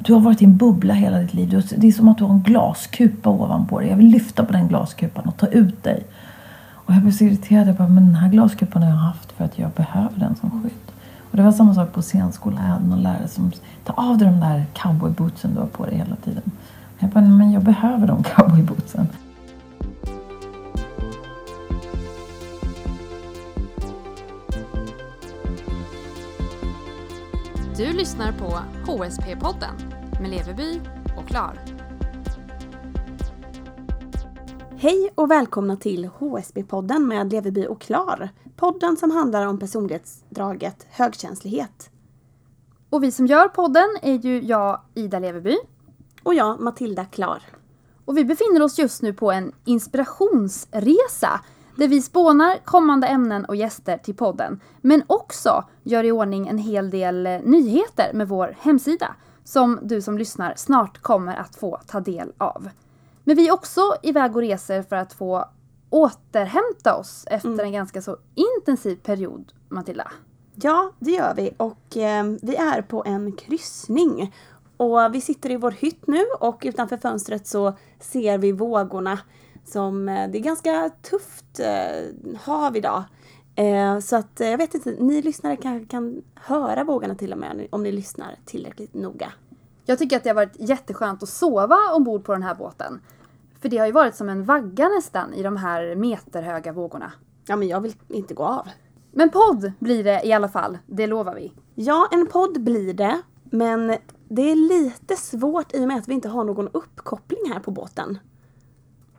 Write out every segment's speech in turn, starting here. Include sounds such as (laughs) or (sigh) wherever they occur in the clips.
Du har varit i en bubbla hela ditt liv. Det är som att du har en glaskupa ovanpå dig. Jag vill lyfta på den glaskupan och ta ut dig. Och jag blev så irriterad. Jag bara, men den här glaskupan har jag haft för att jag behöver den som skydd. Och det var samma sak på scenskolan. Jag hade någon lärare som ta av dig de där cowboybootsen du har på dig hela tiden. Jag bara, men jag behöver de (laughs) cowboybootsen. Du lyssnar på HSP-podden med Leveby och Klar. Hej och välkomna till HSB-podden med Leveby och Klar. Podden som handlar om personlighetsdraget högkänslighet. Och vi som gör podden är ju jag, Ida Leveby. Och jag, Matilda Klar. Och vi befinner oss just nu på en inspirationsresa där vi spånar kommande ämnen och gäster till podden, men också gör i ordning en hel del eh, nyheter med vår hemsida som du som lyssnar snart kommer att få ta del av. Men vi är också iväg och reser för att få återhämta oss efter mm. en ganska så intensiv period, Matilda. Ja, det gör vi och eh, vi är på en kryssning. Och vi sitter i vår hytt nu och utanför fönstret så ser vi vågorna som, eh, det är ganska tufft eh, hav idag. Eh, så att jag vet inte, ni lyssnare kanske kan höra vågorna till och med om ni lyssnar tillräckligt noga. Jag tycker att det har varit jätteskönt att sova ombord på den här båten. För det har ju varit som en vagga nästan i de här meterhöga vågorna. Ja, men jag vill inte gå av. Men podd blir det i alla fall, det lovar vi. Ja, en podd blir det. Men det är lite svårt i och med att vi inte har någon uppkoppling här på båten.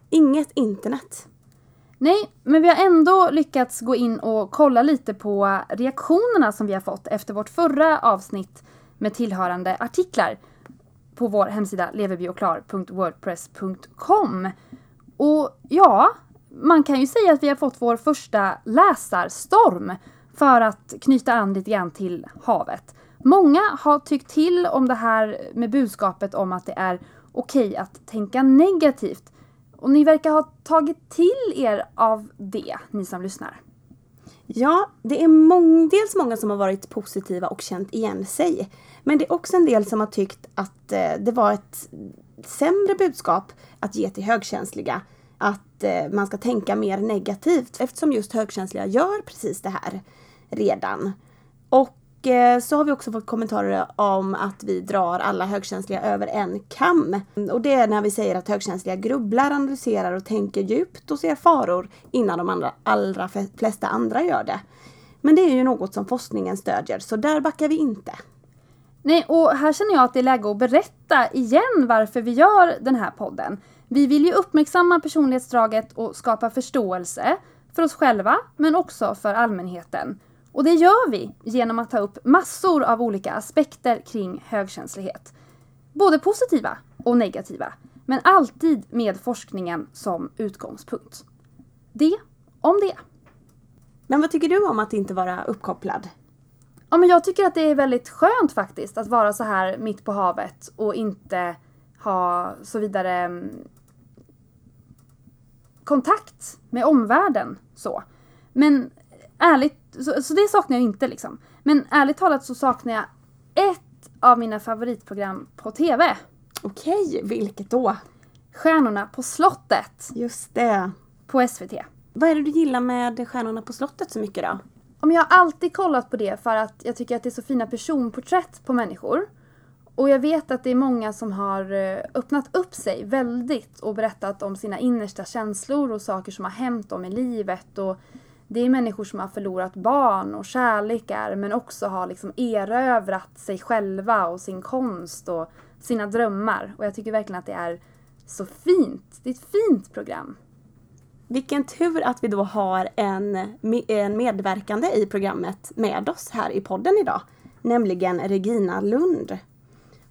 Inget internet. Nej, men vi har ändå lyckats gå in och kolla lite på reaktionerna som vi har fått efter vårt förra avsnitt med tillhörande artiklar på vår hemsida leverbioklar.wordpress.com. Och ja, man kan ju säga att vi har fått vår första läsarstorm för att knyta an lite grann till havet. Många har tyckt till om det här med budskapet om att det är okej att tänka negativt och ni verkar ha tagit till er av det, ni som lyssnar. Ja, det är mång, dels många som har varit positiva och känt igen sig. Men det är också en del som har tyckt att eh, det var ett sämre budskap att ge till högkänsliga. Att eh, man ska tänka mer negativt eftersom just högkänsliga gör precis det här redan. Och Eh, så har vi också fått kommentarer om att vi drar alla högkänsliga över en kam. Och det är när vi säger att högkänsliga grubblar, analyserar och tänker djupt och ser faror innan de andra, allra flesta andra gör det. Men det är ju något som forskningen stödjer, så där backar vi inte. Nej, och här känner jag att det är läge att berätta igen varför vi gör den här podden. Vi vill ju uppmärksamma personlighetsdraget och skapa förståelse för oss själva, men också för allmänheten. Och det gör vi genom att ta upp massor av olika aspekter kring högkänslighet. Både positiva och negativa, men alltid med forskningen som utgångspunkt. Det om det. Men vad tycker du om att inte vara uppkopplad? Ja, men jag tycker att det är väldigt skönt faktiskt att vara så här mitt på havet och inte ha så vidare mm, kontakt med omvärlden så. Men ärligt så, så det saknar jag inte liksom. Men ärligt talat så saknar jag ett av mina favoritprogram på TV. Okej, vilket då? Stjärnorna på slottet. Just det. På SVT. Vad är det du gillar med Stjärnorna på slottet så mycket då? Om jag har alltid kollat på det för att jag tycker att det är så fina personporträtt på människor. Och jag vet att det är många som har eh, öppnat upp sig väldigt och berättat om sina innersta känslor och saker som har hänt dem i livet. Och det är människor som har förlorat barn och kärlekar men också har liksom erövrat sig själva och sin konst och sina drömmar. Och jag tycker verkligen att det är så fint. Det är ett fint program. Vilken tur att vi då har en, en medverkande i programmet med oss här i podden idag. Nämligen Regina Lund.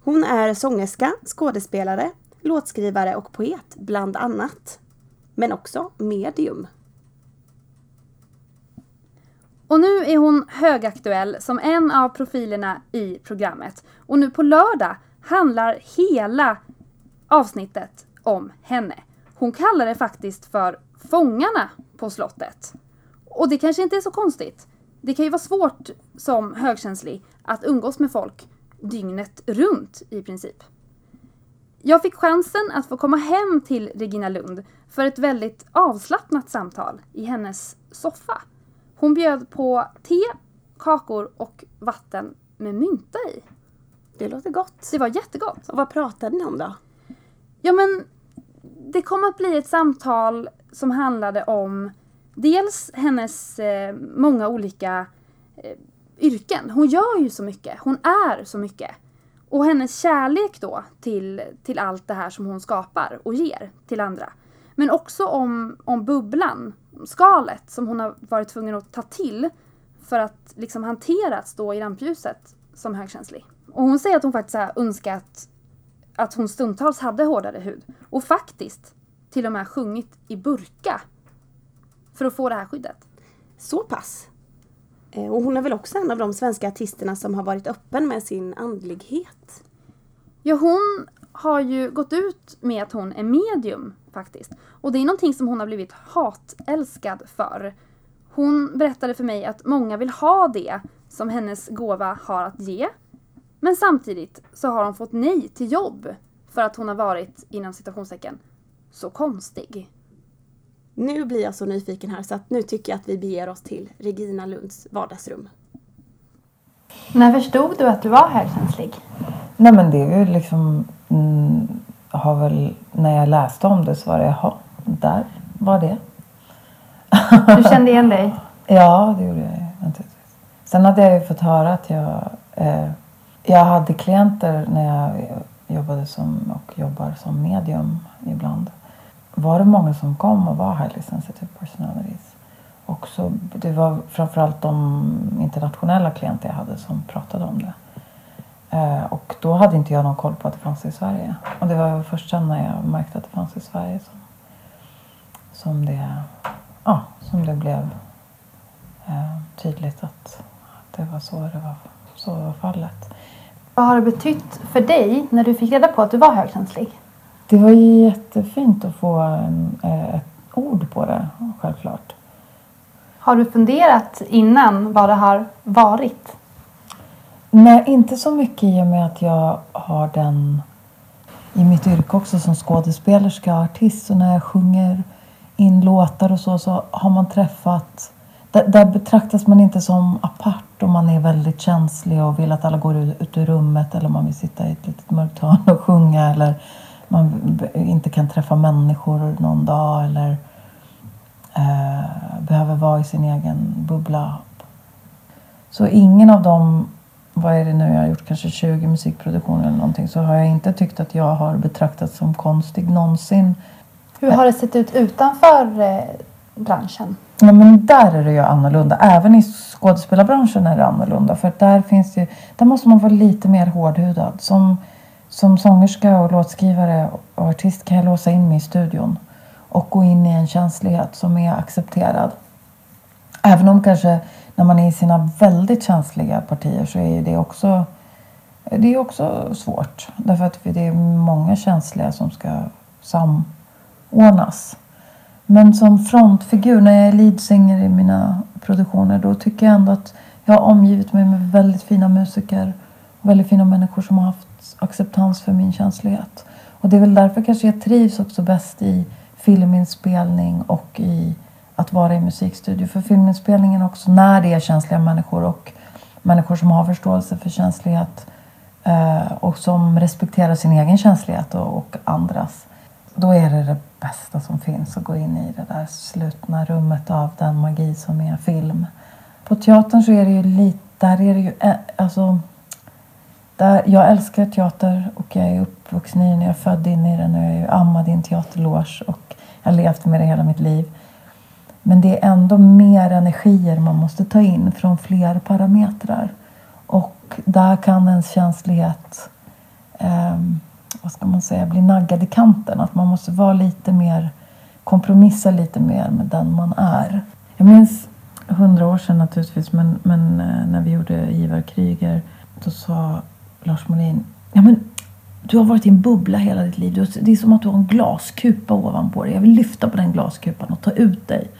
Hon är sångerska, skådespelare, låtskrivare och poet bland annat. Men också medium. Och nu är hon högaktuell som en av profilerna i programmet. Och nu på lördag handlar hela avsnittet om henne. Hon kallar det faktiskt för Fångarna på slottet. Och det kanske inte är så konstigt. Det kan ju vara svårt som högkänslig att umgås med folk dygnet runt i princip. Jag fick chansen att få komma hem till Regina Lund för ett väldigt avslappnat samtal i hennes soffa. Hon bjöd på te, kakor och vatten med mynta i. Det låter gott. Det var jättegott. Och vad pratade ni om då? Ja men det kom att bli ett samtal som handlade om dels hennes eh, många olika eh, yrken. Hon gör ju så mycket. Hon är så mycket. Och hennes kärlek då till, till allt det här som hon skapar och ger till andra. Men också om, om bubblan, skalet som hon har varit tvungen att ta till för att liksom hantera att stå i rampljuset som högkänslig. Och hon säger att hon faktiskt har önskat att hon stundtals hade hårdare hud. Och faktiskt till och med sjungit i burka för att få det här skyddet. Så pass? Eh, och hon är väl också en av de svenska artisterna som har varit öppen med sin andlighet? Ja, hon har ju gått ut med att hon är medium faktiskt. Och det är någonting som hon har blivit hatälskad för. Hon berättade för mig att många vill ha det som hennes gåva har att ge. Men samtidigt så har hon fått nej till jobb för att hon har varit, inom citationstecken, så konstig. Nu blir jag så nyfiken här så att nu tycker jag att vi beger oss till Regina Lunds vardagsrum. När förstod du att du var högkänslig? Nej men det är ju liksom... Mm, har väl, när jag läste om det så var det, jaha, där var det. Du kände igen dig? (laughs) Ja, det gjorde jag naturligtvis. Sen hade jag ju fått höra att jag... Eh, jag hade klienter när jag jobbade som och jobbar som medium ibland. Var det många som kom och var highly sensitive personalities. Och så, det var framförallt de internationella klienter jag hade som pratade om det. Eh, och då hade inte jag någon koll på att det fanns i Sverige. Och det var först sen när jag märkte att det fanns i Sverige som, som, det, ja, som det blev eh, tydligt att det var så det var, så var fallet. Vad har det betytt för dig när du fick reda på att du var högkänslig? Det var jättefint att få en, eh, ett ord på det, självklart. Har du funderat innan vad det har varit? Nej, inte så mycket i och med att jag har den i mitt yrke också som skådespelerska och artist. Och när jag sjunger in låtar och så, så har man träffat... Där, där betraktas man inte som apart om man är väldigt känslig och vill att alla går ut ur rummet eller man vill sitta i ett litet mörkt hörn och sjunga eller man inte kan träffa människor någon dag eller eh, behöver vara i sin egen bubbla. Så ingen av dem, vad är det nu jag har gjort, kanske 20 musikproduktioner eller någonting, så har jag inte tyckt att jag har betraktats som konstig någonsin. Hur har det sett ut utanför eh, branschen? Ja, men där är det ju annorlunda. Även i skådespelarbranschen är det annorlunda. För där, finns det, där måste man vara lite mer hårdhudad. Som, som sångerska och låtskrivare och artist kan jag låsa in mig i studion och gå in i en känslighet som är accepterad. Även om kanske när man är i sina väldigt känsliga partier så är det också, det är också svårt. Därför att det är många känsliga som ska samordnas. Men som frontfigur, när jag är leadsinger i mina produktioner, då tycker jag ändå att jag har omgivit mig med väldigt fina musiker. Och väldigt fina människor som har haft acceptans för min känslighet. Och det är väl därför kanske jag trivs också bäst i filminspelning och i att vara i musikstudio. För filminspelningen också, när det är känsliga människor och människor som har förståelse för känslighet eh, och som respekterar sin egen känslighet och, och andras. Då är det det bästa som finns att gå in i det där slutna rummet av den magi som är film. På teatern så är det ju lite, där är det ju, eh, alltså där, jag älskar teater och jag är uppvuxen i den. Jag är född in i den och jag är ammad i en teaterloge och jag har levt med det hela mitt liv. Men det är ändå mer energier man måste ta in från fler parametrar. Och där kan ens känslighet eh, vad ska man säga, bli naggad i kanten. Att man måste vara lite mer, kompromissa lite mer med den man är. Jag minns hundra år sedan naturligtvis, men, men eh, när vi gjorde Ivar Kryger, då sa Lars Molin, ja men du har varit i en bubbla hela ditt liv. Det är som att du har en glaskupa ovanpå dig. Jag vill lyfta på den glaskupan och ta ut dig.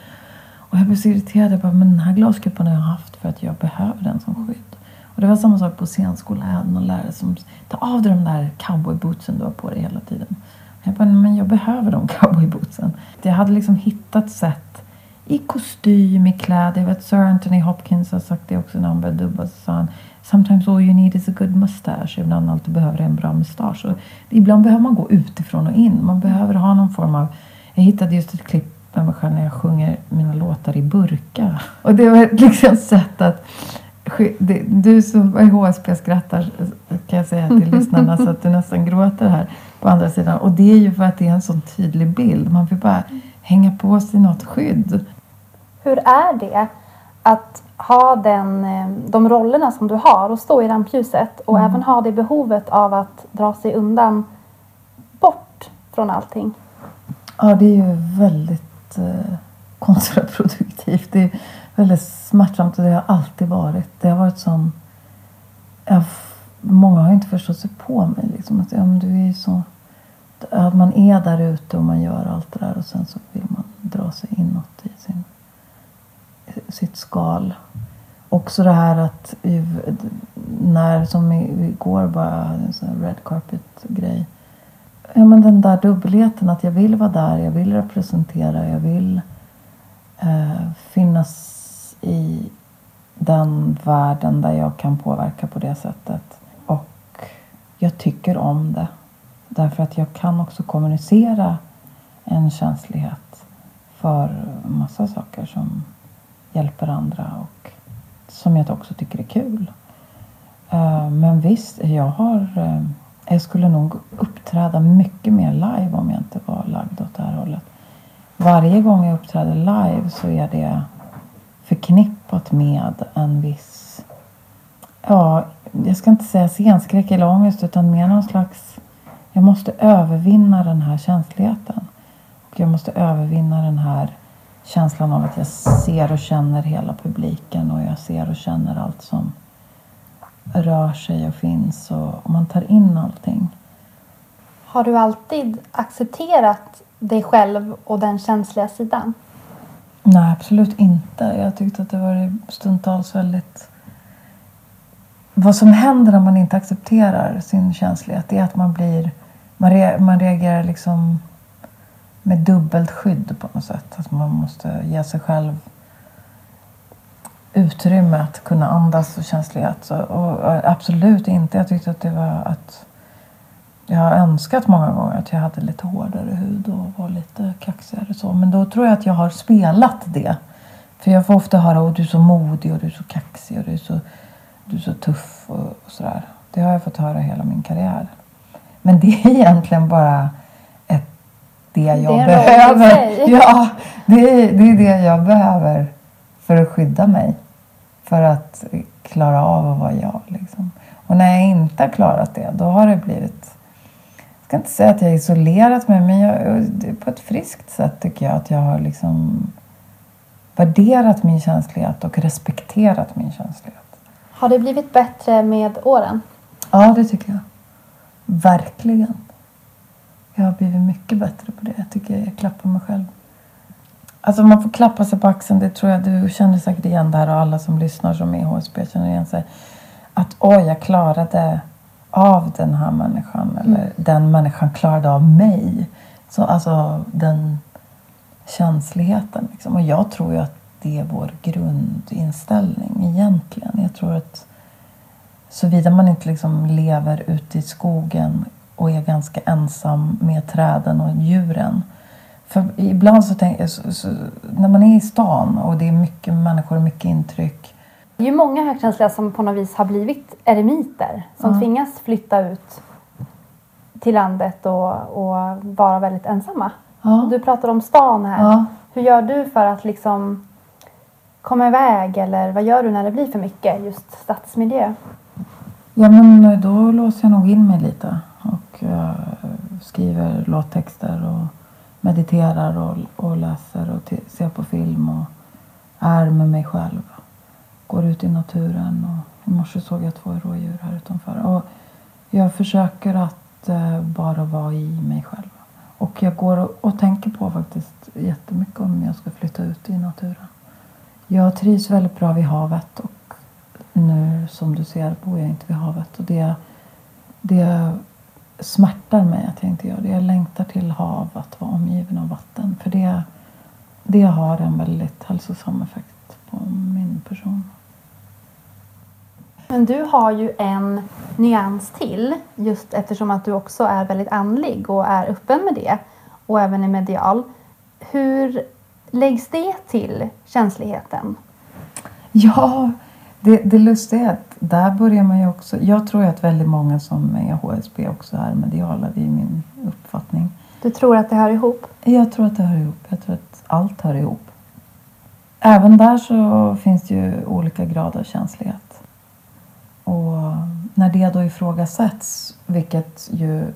Och jag blev så irriterad. Jag bara, men den här glaskupan har jag haft för att jag behöver den som skydd. Och det var samma sak på scenskolan. Jag hade någon lärare som ta av dig de där cowboybootsen du har på dig hela tiden. Jag bara, men jag behöver de (laughs) cowboybootsen. Jag hade liksom hittat sätt i kostym, i kläder. Jag vet Sir Anthony Hopkins har sagt det också när han började dubba. Så sa han, Sometimes all you need is a good mustache. Ibland allt du behöver är en bra mustasch. Och ibland behöver man gå utifrån och in. Man behöver ha någon form av... Jag hittade just ett klipp med mig själv när jag sjunger mina låtar i burka. Och det var liksom ett sätt att... Du som är HSP skrattar kan jag säga till lyssnarna så att du nästan gråter här på andra sidan. Och det är ju för att det är en sån tydlig bild. Man vill bara hänga på sig något skydd. Hur är det att ha den, eh, de rollerna som du har och stå i rampljuset och mm. även ha det behovet av att dra sig undan bort från allting? Ja, det är ju väldigt eh, kontraproduktivt. Det är väldigt smärtsamt och det har alltid varit. Det har varit sån... Jag, många har inte förstått sig på mig. Liksom, att, ja, du är så, att man är där ute och man gör allt det där och sen så vill man dra sig inåt i sin, sitt skal. Också det här att när, som igår bara, en sån red carpet grej. Ja men den där dubbelheten att jag vill vara där, jag vill representera, jag vill eh, finnas i den världen där jag kan påverka på det sättet. Och jag tycker om det. Därför att jag kan också kommunicera en känslighet för massa saker som hjälper andra och som jag också tycker är kul. Eh, men visst, jag har... Eh, jag skulle nog uppträda mycket mer live om jag inte var lagd åt det här hållet. Varje gång jag uppträder live så är det förknippat med en viss... Ja, jag ska inte säga scenskräck eller ångest utan mer någon slags... Jag måste övervinna den här känsligheten. Och jag måste övervinna den här känslan av att jag ser och känner hela publiken och jag ser och känner allt som rör sig och finns och man tar in allting. Har du alltid accepterat dig själv och den känsliga sidan? Nej, absolut inte. Jag tyckte att det var stundtals väldigt... Vad som händer när man inte accepterar sin känslighet är att man blir... Man, re... man reagerar liksom med dubbelt skydd på något sätt. Att man måste ge sig själv utrymme att kunna andas och känslighet. Så, och, absolut inte. Jag tyckte att det var att jag har önskat många gånger att jag hade lite hårdare hud och var lite kaxigare. Så. Men då tror jag att jag har spelat det. För jag får ofta höra att du är så modig och du är så kaxig och du är så, du är så tuff och, och sådär. Det har jag fått höra hela min karriär. Men det är egentligen bara det jag det behöver. (laughs) Ja, det är, det är det jag behöver för att skydda mig. För att klara av att vara jag. Liksom. Och när jag inte har klarat det, då har det blivit... Jag ska inte säga att jag har isolerat mig, men jag, på ett friskt sätt tycker jag att jag har liksom värderat min känslighet och respekterat min känslighet. Har det blivit bättre med åren? Ja, det tycker jag. Verkligen. Jag har blivit mycket bättre på det. Jag tycker jag klappar mig själv. Alltså man får klappa sig på axeln. Det tror jag du känner säkert igen det här och alla som lyssnar som är HSB känner igen sig. Att oj, jag klarade av den här människan. Mm. Eller den människan klarade av mig. Så alltså den känsligheten. Liksom. Och jag tror ju att det är vår grundinställning egentligen. Jag tror att såvida man inte liksom lever ute i skogen och är ganska ensam med träden och djuren. För ibland så tänker jag, så, så, när man är i stan och det är mycket människor och mycket intryck. Det är ju många högkänsliga som på något vis har blivit eremiter. Som mm. tvingas flytta ut till landet och, och vara väldigt ensamma. Ja. Du pratar om stan här. Ja. Hur gör du för att liksom komma iväg eller vad gör du när det blir för mycket just stadsmiljö? Ja men då låser jag nog in mig lite jag skriver låttexter och mediterar och, och läser och ser på film och är med mig själv. Går ut i naturen och i morse såg jag två rådjur här utanför. Och jag försöker att eh, bara vara i mig själv. Och jag går och, och tänker på faktiskt jättemycket om jag ska flytta ut i naturen. Jag trivs väldigt bra vid havet och nu som du ser bor jag inte vid havet. Och det, det smärtar mig att jag inte gör det. Jag längtar till hav, att vara omgiven av vatten. För det, det har en väldigt hälsosam effekt på min person. Men du har ju en nyans till just eftersom att du också är väldigt andlig och är öppen med det och även är medial. Hur läggs det till känsligheten? Ja, det, det lustiga är att där börjar man ju också... Jag tror att väldigt många som är HSB också är mediala. Det är min uppfattning. Du tror att det hör ihop? Jag tror att det hör ihop. Jag tror att allt hör ihop. Även där så finns det ju olika grader av känslighet. Och när det då ifrågasätts, vilket ju...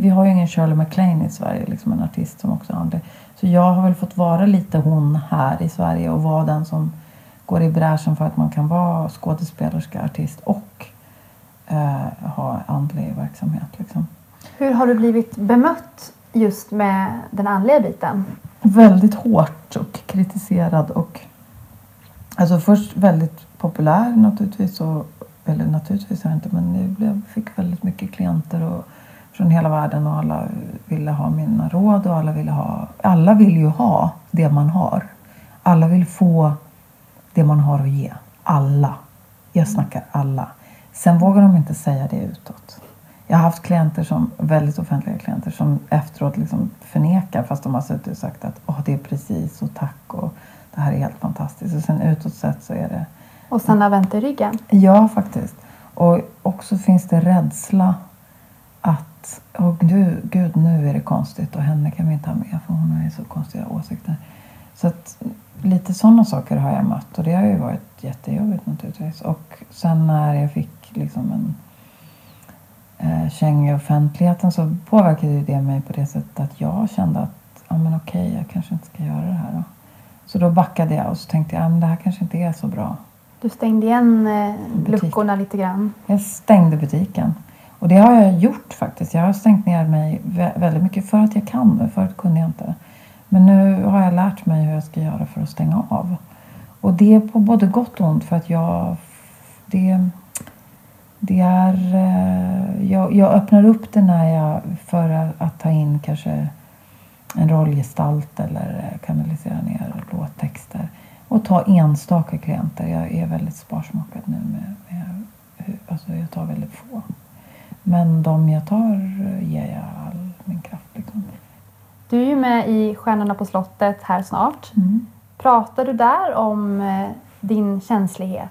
vi har ju ingen Shirley MacLaine i Sverige, liksom en artist som också är andlig. Så jag har väl fått vara lite hon här i Sverige och vara den som går i bräschen för att man kan vara skådespelerska, artist och eh, ha andlig verksamhet. Liksom. Hur har du blivit bemött just med den andliga biten? Väldigt hårt och kritiserad och alltså först väldigt populär naturligtvis. Och, eller naturligtvis jag inte men jag fick väldigt mycket klienter och, från hela världen och alla ville ha mina råd och alla ville ha, alla vill ju ha det man har. Alla vill få det man har att ge. Alla. Jag snackar alla. Sen vågar de inte säga det utåt. Jag har haft klienter som, väldigt offentliga klienter som efteråt liksom förnekar fast de har suttit och sagt att oh, det är precis och tack och det här är helt fantastiskt. Och sen utåt sett så är det... Och sen har vänt i ryggen? Ja, faktiskt. Och också finns det rädsla att oh, gud, gud, nu är det konstigt och henne kan vi inte ha med för hon har ju så konstiga åsikter. Så att lite sådana saker har jag mött och det har ju varit jättejobbigt naturligtvis. Och sen när jag fick liksom en eh, känga i offentligheten så påverkade det mig på det sättet att jag kände att ja, men okej, jag kanske inte ska göra det här då. Så då backade jag och så tänkte jag att det här kanske inte är så bra. Du stängde igen eh, luckorna lite grann? Jag stängde butiken. Och det har jag gjort faktiskt. Jag har stängt ner mig väldigt mycket för att jag kan. Förut kunde jag inte. Men nu har jag lärt mig hur jag ska göra för att stänga av. Och det är på både gott och ont för att jag... Det, det är... Eh, jag, jag öppnar upp det när jag för att ta in kanske en rollgestalt eller eh, kanalisera ner låttexter. Och ta enstaka klienter. Jag är väldigt sparsmakad nu med, med alltså jag tar väldigt få. Men de jag tar eh, ger jag all min kraft. Liksom. Du är ju med i Stjärnorna på slottet här snart. Mm. Pratar du där om eh, din känslighet?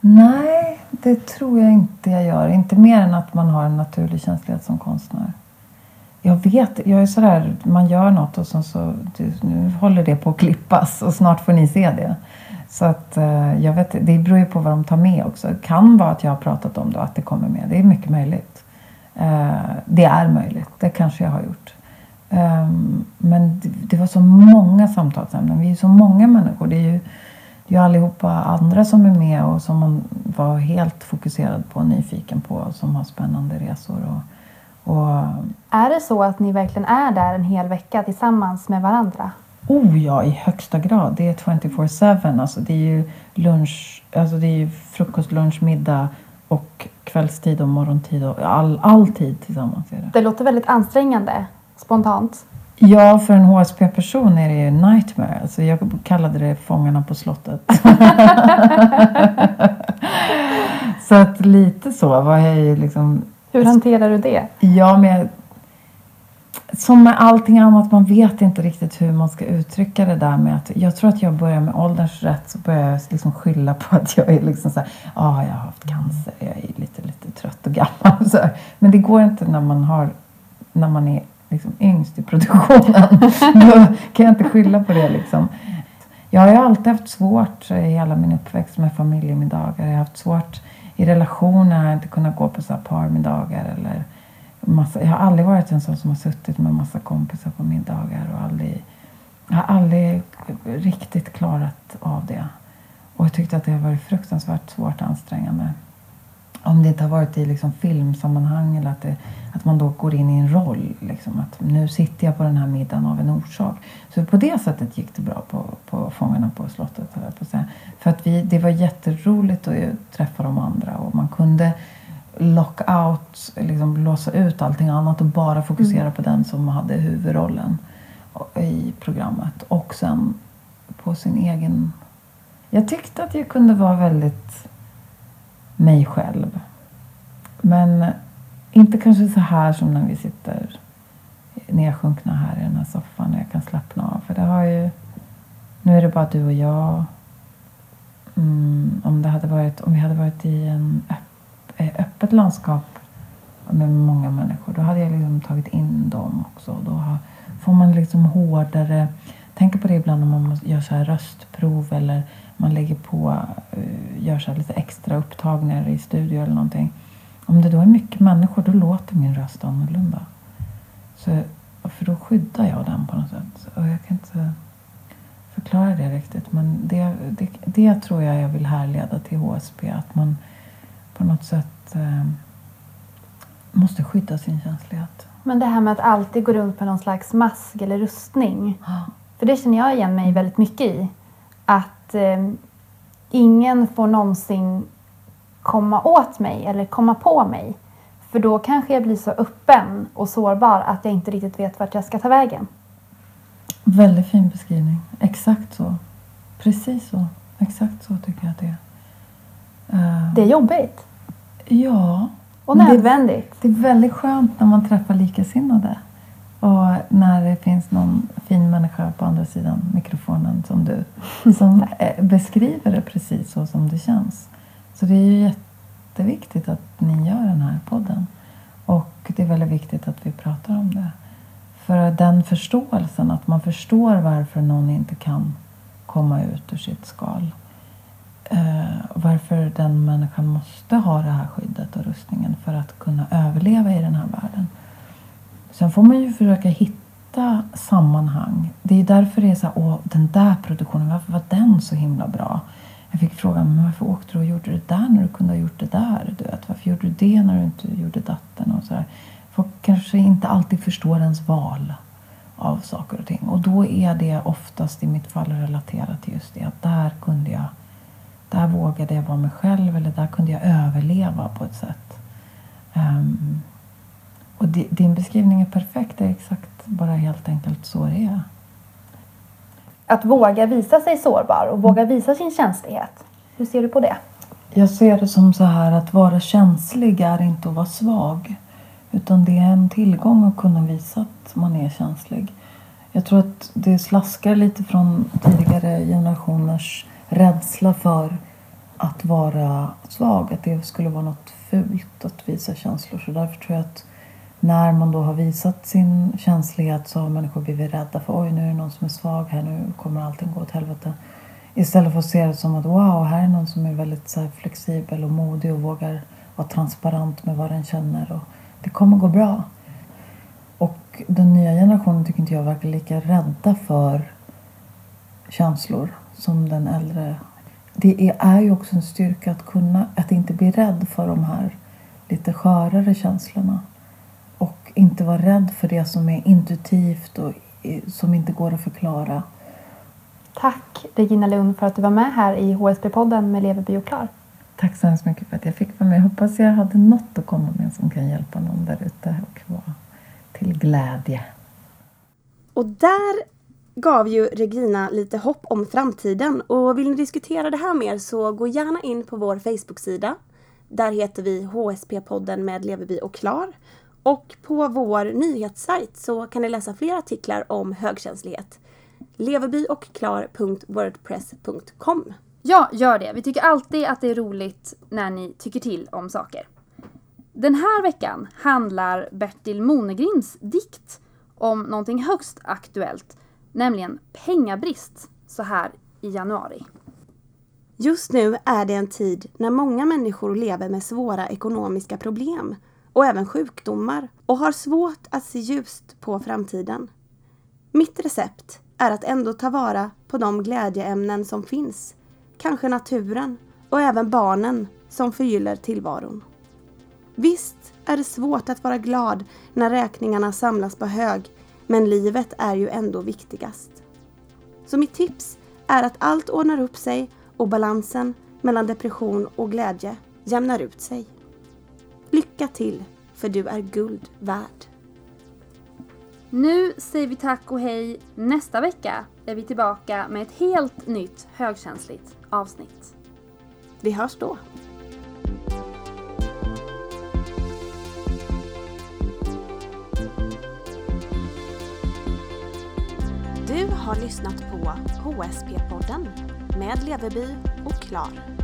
Nej, det tror jag inte jag gör. Inte mer än att man har en naturlig känslighet som konstnär. Jag vet, jag är sådär, man gör något och sen så nu håller det på att klippas och snart får ni se det. Så att eh, jag vet, det beror ju på vad de tar med också. Det kan vara att jag har pratat om det och att det kommer med. Det är mycket möjligt. Eh, det är möjligt, det kanske jag har gjort. Um, men det, var så många samtalsämnen. Vi är så många människor. Det är ju, det är allihopa andra som är med och som man var helt fokuserad på och nyfiken på. Som har spännande resor. Och, och, är det så att ni verkligen är där en hel vecka tillsammans med varandra? Oh ja, i högsta grad. Det är 24-7. Alltså det är ju lunch, alltså det är ju frukost, lunch, middag och kvällstid och morgontid och all, all tid tillsammans. Är det. det låter väldigt ansträngande spontant? Ja, för en HSP-person är det ju nightmare. Alltså jag kallade det Fångarna på slottet. (laughs) så att lite så var jag liksom... Hur hanterar du det? Ja, men som med allting annat, man vet inte riktigt hur man ska uttrycka det där med att jag tror att jag börjar med ålderns rätt så börjar jag liksom skylla på att jag är liksom så här, ah, jag har haft cancer, jag är lite, lite trött och gammal. (laughs) Så Men det går inte när man har, när man är liksom yngst i produktionen. (laughs) Då kan jag inte skylla på det liksom. Jag har ju alltid haft svårt i hela min uppväxt med familjemiddagar. Jag har haft svårt i relationer, jag har inte kunnat gå på så här parmiddagar eller massa, jag har aldrig varit en sån som har suttit med massa kompisar på middagar och aldrig, jag har aldrig riktigt klarat av det. Och jag tyckte att det har varit fruktansvärt svårt ansträngande om det inte har varit i liksom filmsammanhang eller att, det, att man då går in i en roll. Liksom, att nu sitter jag på den här middagen av en orsak. Så på det sättet gick det bra på, på Fångarna på slottet. På. För att vi, det var jätteroligt att träffa de andra och man kunde lock out, liksom blåsa ut allting annat och bara fokusera mm. på den som hade huvudrollen i programmet. Och sen på sin egen... Jag tyckte att jag kunde vara väldigt mig själv. Men inte kanske så här som när vi sitter nedsjunkna här i den här soffan och jag kan slappna av. För det har ju... Nu är det bara du och jag. Mm, om, det hade varit, om vi hade varit i en öpp, öppet landskap med många människor då hade jag liksom tagit in dem också. Då får man liksom hårdare... Tänk på det ibland om man gör så här röstprov eller man lägger på, uh, gör så lite extra upptagningar i studio eller någonting. Om det då är mycket människor då låter min röst annorlunda. Så, för då skyddar jag den på något sätt. Och jag kan inte förklara det riktigt. Men det, det, det tror jag jag vill härleda till HSP. Att man på något sätt eh, måste skydda sin känslighet. Men det här med att alltid gå runt med någon slags mask eller rustning. För det känner jag igen mig väldigt mycket i. Att eh, ingen får någonsin komma åt mig eller komma på mig. För då kanske jag blir så öppen och sårbar att jag inte riktigt vet vart jag ska ta vägen. Väldigt fin beskrivning. Exakt så. Precis så. Exakt så tycker jag att det är. Uh, det är jobbigt. Ja. Och nödvändigt. Det, det, är väldigt skönt när man träffar likasinnade. Och när det finns någon fin människa på andra sidan mikrofonen som du som (laughs) eh, beskriver det precis så som det känns. Så det är ju jätteviktigt att ni gör den här podden. Och det är väldigt viktigt att vi pratar om det. För den förståelsen, att man förstår varför någon inte kan komma ut ur sitt skal. Eh, varför den människan måste ha det här skyddet och rustningen för att kunna överleva i den här världen. Sen får man ju försöka hitta sammanhang. Det är därför det är så här, åh, den där produktionen, varför var den så himla bra? Jag fick frågan, men varför åkte du och gjorde det där när du kunde ha gjort det där? Du vet, varför gjorde du det när du inte gjorde datten? Och så där. Folk kanske inte alltid förstår ens val av saker och ting. Och då är det oftast i mitt fall relaterat till just det att där kunde jag, där vågade jag vara mig själv eller där kunde jag överleva på ett sätt. Um, och din beskrivning är perfekt, det är exakt bara helt enkelt så det är att våga visa sig sårbar och våga visa sin känslighet. Hur ser du på det? Jag ser det som så här att vara känslig är inte att vara svag. Utan det är en tillgång att kunna visa att man är känslig. Jag tror att det slaskar lite från tidigare generationers rädsla för att vara svag. Att det skulle vara något fult att visa känslor. Så därför tror jag att när man då har visat sin känslighet så har människor blivit rädda för oj nu är det någon som är svag här, nu kommer allting gå åt helvete. Istället för att se det som att wow, här är någon som är väldigt så flexibel och modig och vågar vara transparent med vad den känner och det kommer gå bra. Och den nya generationen tycker inte jag verkar lika rädda för känslor som den äldre. Det är ju också en styrka att kunna, att inte bli rädd för de här lite skörare känslorna inte vara rädd för det som är intuitivt och som inte går att förklara. Tack Regina Lund för att du var med här i HSB-podden med Leverby och Klar. Tack så hemskt mycket för att jag fick vara med. Jag hoppas jag hade något att komma med som kan hjälpa någon där ute och vara till glädje. Och där gav ju Regina lite hopp om framtiden och vill ni diskutera det här mer så gå gärna in på vår Facebook-sida. Där heter vi HSP-podden med Leverby och Klar. Och på vår nyhetssajt så kan ni läsa fler artiklar om högkänslighet. leverbyochklar.wordpress.com Ja, gör det. Vi tycker alltid att det är roligt när ni tycker till om saker. Den här veckan handlar Bertil Monegrims dikt om någonting högst aktuellt, nämligen pengabrist så här i januari. Just nu är det en tid när många människor lever med svåra ekonomiska problem och även sjukdomar och har svårt att se ljust på framtiden. Mitt recept är att ändå ta vara på de glädjeämnen som finns, kanske naturen och även barnen som förgyller tillvaron. Visst är det svårt att vara glad när räkningarna samlas på hög, men livet är ju ändå viktigast. Så mitt tips är att allt ordnar upp sig och balansen mellan depression och glädje jämnar ut sig. Lycka till, för du är guld värd. Nu säger vi tack och hej. Nästa vecka är vi tillbaka med ett helt nytt högkänsligt avsnitt. Vi hörs då. Du har lyssnat på HSP-podden med Leveby och Klar.